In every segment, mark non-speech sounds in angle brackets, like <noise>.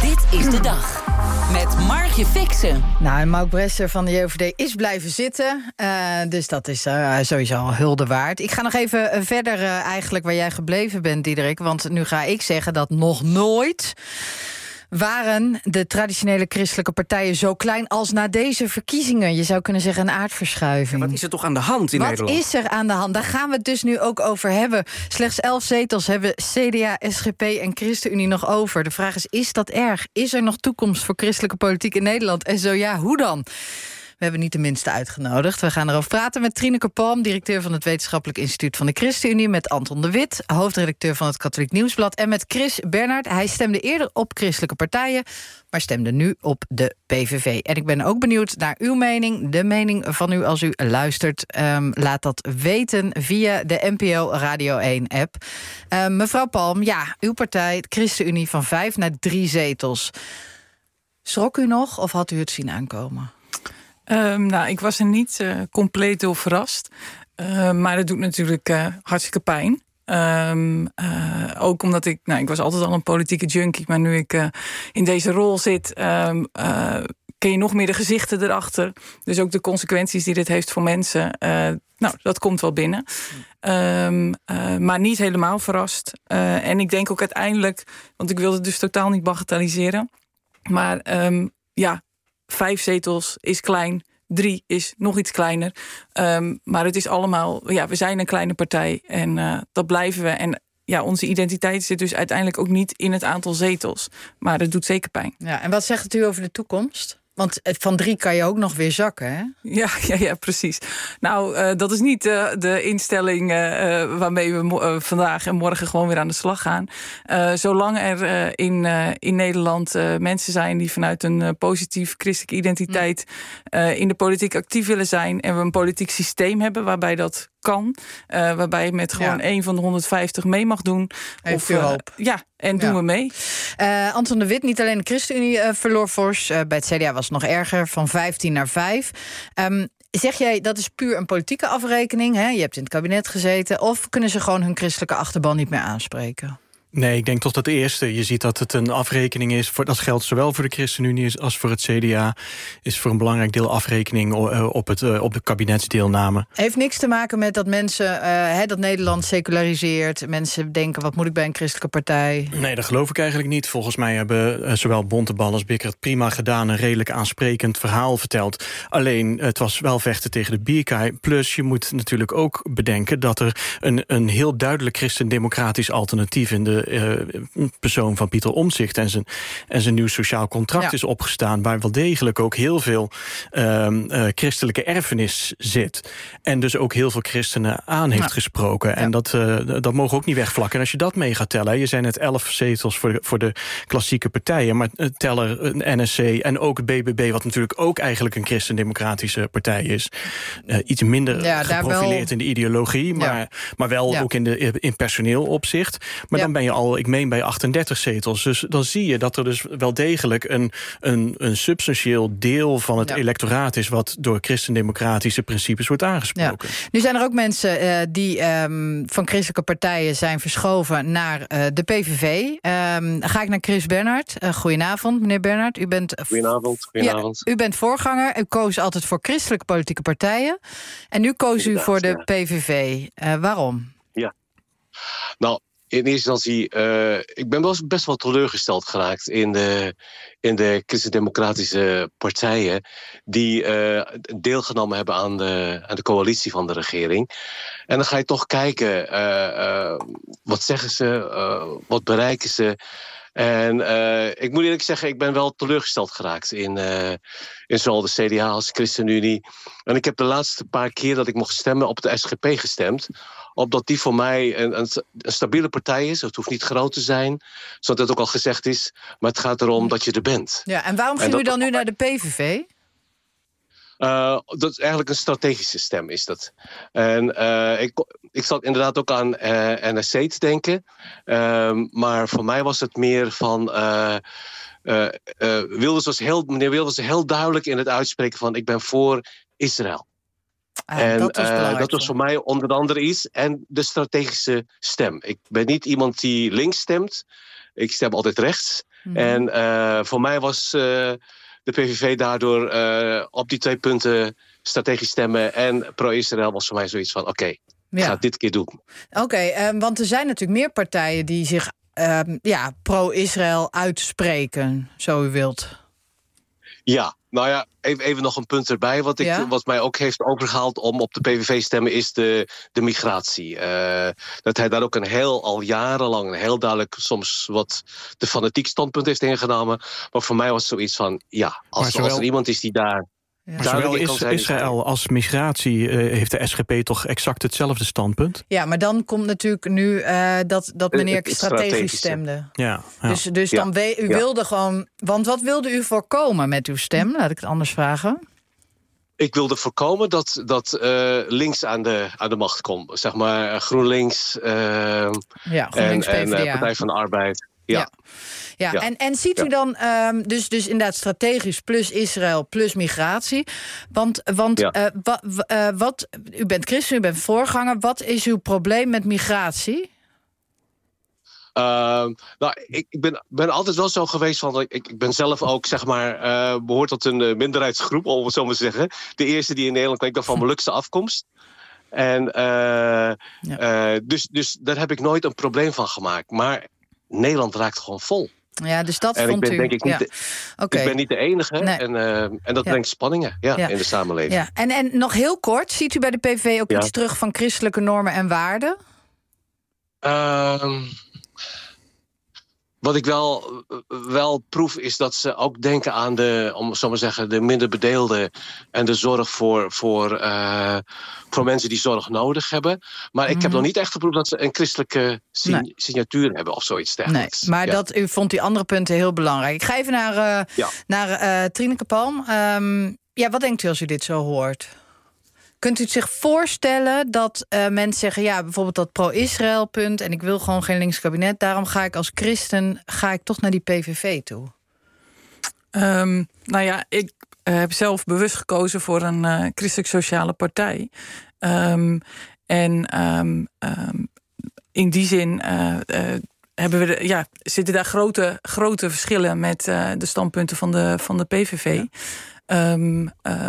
Dit is de dag. Met Margje Fixen. Nou, en Mauk Bresser van de JOVD is blijven zitten. Uh, dus dat is uh, sowieso al hulde waard. Ik ga nog even uh, verder eigenlijk waar jij gebleven bent, Diederik. Want nu ga ik zeggen dat nog nooit waren de traditionele christelijke partijen zo klein als na deze verkiezingen? Je zou kunnen zeggen een aardverschuiving. Ja, wat is er toch aan de hand in wat Nederland? Wat is er aan de hand? Daar gaan we het dus nu ook over hebben. Slechts elf zetels hebben CDA, SGP en ChristenUnie nog over. De vraag is, is dat erg? Is er nog toekomst voor christelijke politiek in Nederland? En zo ja, hoe dan? We hebben niet de minste uitgenodigd. We gaan erover praten met Trineke Palm, directeur van het Wetenschappelijk Instituut van de ChristenUnie, met Anton de Wit, hoofdredacteur van het Katholiek Nieuwsblad, en met Chris Bernard. Hij stemde eerder op christelijke partijen, maar stemde nu op de PVV. En ik ben ook benieuwd naar uw mening, de mening van u als u luistert. Um, laat dat weten via de NPO Radio 1-app. Um, mevrouw Palm, ja, uw partij, ChristenUnie, van vijf naar drie zetels. Schrok u nog of had u het zien aankomen? Um, nou, ik was er niet uh, compleet door verrast. Uh, maar het doet natuurlijk uh, hartstikke pijn. Um, ook omdat ik, nou, ik was altijd al een politieke junkie, maar nu ik in deze rol zit, um, ken je nog meer de gezichten erachter. Dus ook de consequenties die dit heeft voor mensen. nou, dat komt wel binnen. Maar niet helemaal verrast. en ik denk ook uiteindelijk, want ik wilde dus totaal niet bagatelliseren. Maar ja, vijf zetels is klein. Drie is nog iets kleiner. Um, maar het is allemaal, ja, we zijn een kleine partij en uh, dat blijven we. En ja, onze identiteit zit dus uiteindelijk ook niet in het aantal zetels. Maar het doet zeker pijn. Ja, en wat zegt het u over de toekomst? Want van drie kan je ook nog weer zakken, hè? Ja, <laughs> ja, ja precies. Nou, uh, dat is niet uh, de instelling uh, waarmee we vandaag en morgen gewoon weer aan de slag gaan. zolang er in, in Nederland mensen zijn die vanuit een positief christelijke identiteit in de politiek actief willen zijn en we een politiek systeem hebben waarbij dat kan. Uh, waarbij je met gewoon ja. één van de 150 mee mag doen. Heeft of, uh, hoop. Ja, en doen ja. we mee. Uh, Anton de Wit, niet alleen de ChristenUnie verloor fors. bij het CDA was het nog erger, van 15 naar 5. Um, zeg jij dat is puur een politieke afrekening? Hè? Je hebt in het kabinet gezeten. Of kunnen ze gewoon hun christelijke achterban niet meer aanspreken? Nee, ik denk toch dat de eerste. Je ziet dat het een afrekening is. Voor, dat geldt zowel voor de ChristenUnie als voor het CDA. Is voor een belangrijk deel afrekening op, het, op de kabinetsdeelname. Heeft niks te maken met dat mensen, uh, hè, dat Nederland seculariseert. Mensen denken, wat moet ik bij een christelijke partij? Nee, dat geloof ik eigenlijk niet. Volgens mij hebben uh, zowel Bontebal als Bikker het prima gedaan. Een redelijk aansprekend verhaal verteld. Alleen, het was wel vechten tegen de bierkaai. Plus, je moet natuurlijk ook bedenken dat er een, een heel duidelijk christendemocratisch alternatief in de persoon van Pieter Omzicht en zijn, en zijn nieuw sociaal contract ja. is opgestaan, waar wel degelijk ook heel veel uh, uh, christelijke erfenis zit. En dus ook heel veel christenen aan heeft ja. gesproken. En ja. dat, dat mogen ook niet wegvlakken. En als je dat mee gaat tellen, je zijn net elf zetels voor de, voor de klassieke partijen, maar teller NSC en ook het BBB, wat natuurlijk ook eigenlijk een christendemocratische partij is. iets minder geprofileerd wel... in de ideologie, maar, maar wel ook in, de, in personeel opzicht. Maar dan ben je al, ik meen bij 38 zetels. Dus dan zie je dat er dus wel degelijk een, een, een substantieel deel van het ja. electoraat is... wat door christendemocratische principes wordt aangesproken. Ja. Nu zijn er ook mensen uh, die um, van christelijke partijen zijn verschoven naar uh, de PVV. Um, ga ik naar Chris Bernhard. Uh, goedenavond, meneer Bernhard. U bent, goedenavond, goedenavond. Ja, u bent voorganger. U koos altijd voor christelijke politieke partijen. En nu koos u voor de PVV. waarom? Ja, nou, in eerste instantie, uh, ik ben wel best wel teleurgesteld geraakt in de, in de christendemocratische partijen die uh, deelgenomen hebben aan de, aan de coalitie van de regering. En dan ga je toch kijken, uh, wat zeggen ze, wat bereiken ze. En ik moet eerlijk zeggen, ik ben wel teleurgesteld geraakt in, in zowel de CDA als de ChristenUnie. En ik heb de laatste paar keer dat ik mocht stemmen op de SGP gestemd opdat die voor mij een, een, een, stabiele partij is. Het hoeft niet groot te zijn, zoals dat ook al gezegd is. Maar het gaat erom dat je er bent. Ja, en waarom ging en u dan nu naar de PVV? Uh, dat is eigenlijk een strategische stem, is dat. En uh, ik, ik zat inderdaad ook aan uh, NSC te denken. maar voor mij was het meer van... Wilders was heel, meneer Wilders was heel duidelijk in het uitspreken van... ik ben voor Israël. Ah, en dat was, uh, dat was voor mij onder andere iets. En de strategische stem. Ik ben niet iemand die links stemt. Ik stem altijd rechts. Mhm. En voor mij was de PVV daardoor op die twee punten strategisch stemmen en pro-Israël was voor mij zoiets van: oké, okay, ja. ga het dit keer doen. Oké, ehm, want er zijn natuurlijk meer partijen die zich ehm, ja, pro-Israël uitspreken, zo u wilt. Ja, nou ja, even, even nog een punt erbij. Wat, ik, wat mij ook heeft overgehaald om op de PVV stemmen is de, de migratie. Uh, dat hij daar ook een heel, al jarenlang, een heel duidelijk, soms wat de fanatiek standpunt heeft ingenomen. Maar voor mij was het zoiets van: ja, als, als er iemand is die daar maar zowel is Israël als migratie uh, heeft de SGP toch exact hetzelfde standpunt? Ja, maar dan komt natuurlijk nu uh, dat, dat meneer strategisch stemde. Ja, ja. Dus, dus dan we, u wilde gewoon. Want wat wilde u voorkomen met uw stem? Laat ik het anders vragen. Ik wilde voorkomen dat, dat uh, links aan de, aan de macht komt. Zeg maar GroenLinks, ja, GroenLinks en, en Partij van de Arbeid. Ja. Ja, En, en ziet u dan um, dus, dus inderdaad strategisch plus Israël plus migratie? Want, want ja. uh, wat, u bent christen, u bent voorganger. Wat is uw probleem met migratie? Uh, nou, ik, ik ben, ben, altijd wel zo geweest van. Ik, ik ben zelf ook, zeg maar, uh, behoort tot een minderheidsgroep, om het zo maar te zeggen. De eerste die in Nederland kwam, ik dan van Molukse afkomst. En uh, ja. dus, dus daar heb ik nooit een probleem van gemaakt. Maar Nederland raakt gewoon vol. Ja, dus dat en vond ik ben, u. Denk ik, niet de, ik ben niet de enige. En, uh, en dat brengt spanningen ja, in de samenleving. Ja. En, en nog heel kort, ziet u bij de PV ook iets terug van christelijke normen en waarden? Uh, wat ik wel, wel proef is dat ze ook denken aan de, om zo maar zeggen, de minder bedeelden en de zorg voor, voor, uh, voor mensen die zorg nodig hebben. Maar ik heb mhm. nog niet echt geproefd dat ze een christelijke sign signatuur hebben of zoiets dergelijks. Nee, maar dat, u vond die andere punten heel belangrijk. Ik ga even naar, uh, ja. naar uh, Trineke Palm. Um, ja, wat denkt u als u dit zo hoort? Kunt u het zich voorstellen dat uh, mensen zeggen... ja, bijvoorbeeld dat pro-Israël punt... en ik wil gewoon geen links kabinet... daarom ga ik als christen ga ik toch naar die PVV toe? Um, nou ja, ik uh, heb zelf bewust gekozen voor een uh, christelijk-sociale partij. Um, en um, in die zin hebben we de, ja, zitten daar grote, grote verschillen... met de standpunten van de, van de PVV. Ja.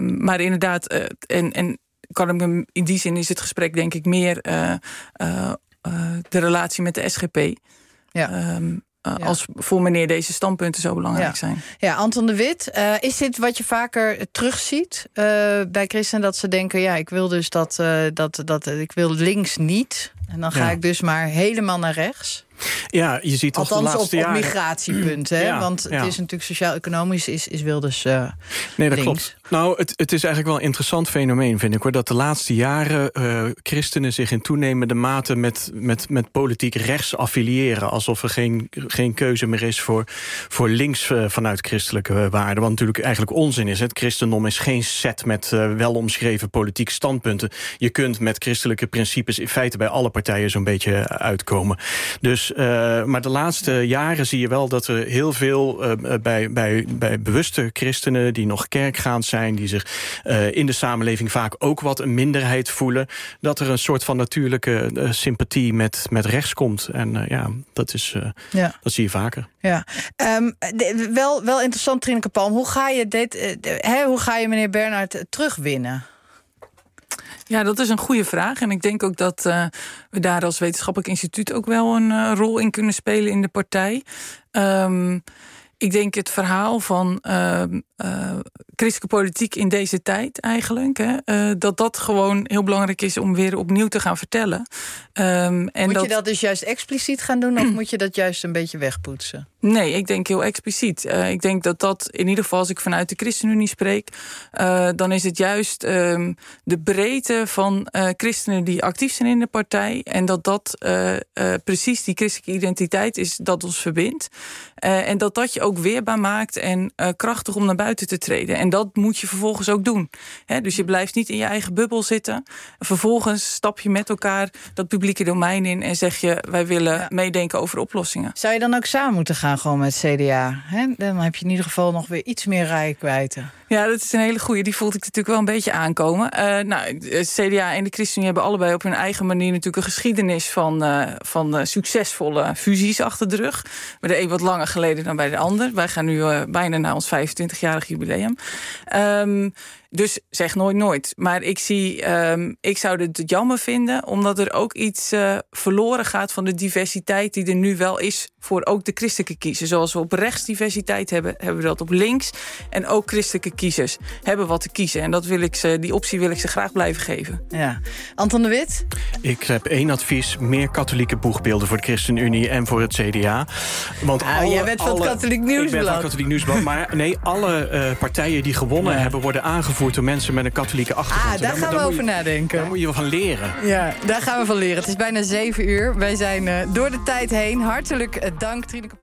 maar inderdaad, en, en kan ik me, in die zin is het gesprek denk ik meer uh, uh, de relatie met de SGP. Ja. Um, ja. Als voor meneer deze standpunten zo belangrijk ja. zijn. Ja, Anton de Wit, uh, is dit wat je vaker terugziet uh, bij christenen? Dat ze denken, ja, ik wil dus dat, uh, dat, dat ik wil links niet. En dan ga ja. ik dus maar helemaal naar rechts. Ja, je ziet Althans de laatste op, jaren... op migratiepunt, hè? Ja, Want het is natuurlijk sociaal-economisch is, is Wilders uh, Nee, dat links. klopt. Nou, het, het is eigenlijk wel een interessant fenomeen, vind ik. hoor. Dat de laatste jaren uh, christenen zich in toenemende mate... met, met, met politiek rechts affiliëren. Alsof er geen, geen keuze meer is voor, voor links uh, vanuit christelijke waarden. Wat natuurlijk eigenlijk onzin is. Het christendom is geen set met wel omschreven politieke standpunten. Je kunt met christelijke principes in feite bij alle partijen zo'n beetje uitkomen. Dus, uh, maar de laatste jaren zie je wel dat er heel veel uh, bij, bij, bij bewuste christenen... die nog kerkgaand zijn, die zich uh, in de samenleving vaak ook wat een minderheid voelen... dat er een soort van natuurlijke sympathie met, met rechts komt. En ja, dat, is, ja, dat zie je vaker. Ja, um, de, wel, wel interessant, Trineke Palm. Hoe ga je, dit, hè, hoe ga je meneer Bernhard terugwinnen? Ja, dat is een goede vraag. En ik denk ook dat uh, we daar als wetenschappelijk instituut ook wel een uh, rol in kunnen spelen in de partij. Um, ik denk het verhaal van uh, uh, christelijke politiek in deze tijd eigenlijk, hè, uh, dat dat gewoon heel belangrijk is om weer opnieuw te gaan vertellen. Um, en moet dat... je dat dus juist expliciet gaan doen, of <clears throat> moet je dat juist een beetje wegpoetsen? Nee, ik denk heel expliciet. Uh, ik denk dat dat, in ieder geval als ik vanuit de ChristenUnie spreek, uh, dan is het juist um, de breedte van christenen die actief zijn in de partij. En dat dat precies die christelijke identiteit is dat ons verbindt. en dat dat je ook weerbaar maakt en krachtig om naar buiten te treden. En dat moet je vervolgens ook doen. He, dus je blijft niet in je eigen bubbel zitten. Vervolgens stap je met elkaar dat publieke domein in en zeg je: wij willen ja. meedenken over oplossingen. Zou je dan ook samen moeten gaan? gewoon met CDA. Dan heb je in ieder geval nog weer iets meer rijkwijde. Ja, dat is een hele goede. Die voelde ik natuurlijk wel een beetje aankomen. Uh, nou, CDA en de ChristenUnie hebben allebei op hun eigen manier natuurlijk een geschiedenis van, uh, van uh, succesvolle fusies achter de rug. Bij de een wat langer geleden dan bij de ander. Wij gaan nu bijna naar ons 25-jarig jubileum. Um, dus zeg nooit nooit. Maar ik, zie, um, ik zou het jammer vinden, omdat er ook iets uh, verloren gaat van de diversiteit die er nu wel is voor ook de christelijke kiezers. Zoals we op rechts diversiteit hebben, hebben we dat op links. En ook christelijke kiezers hebben wat te kiezen. En dat wil ik ze, die optie wil ik ze graag blijven geven. Ja. Anton de Wit? Ik heb één advies: meer katholieke boegbeelden voor de ChristenUnie en voor het CDA. Want ah, alle, jij bent van het Katholiek Nieuwsblad. Ik ben van Katholiek Nieuwsblad. Maar nee, alle uh, partijen die gewonnen ja. hebben, worden aangevoerd door mensen met een katholieke achtergrond. Ah, daar gaan we over nadenken. Daar moet je van leren. Ja, daar gaan we van leren. Het is bijna zeven uur. Wij zijn uh, door de tijd heen. Hartelijk dank, Trineke.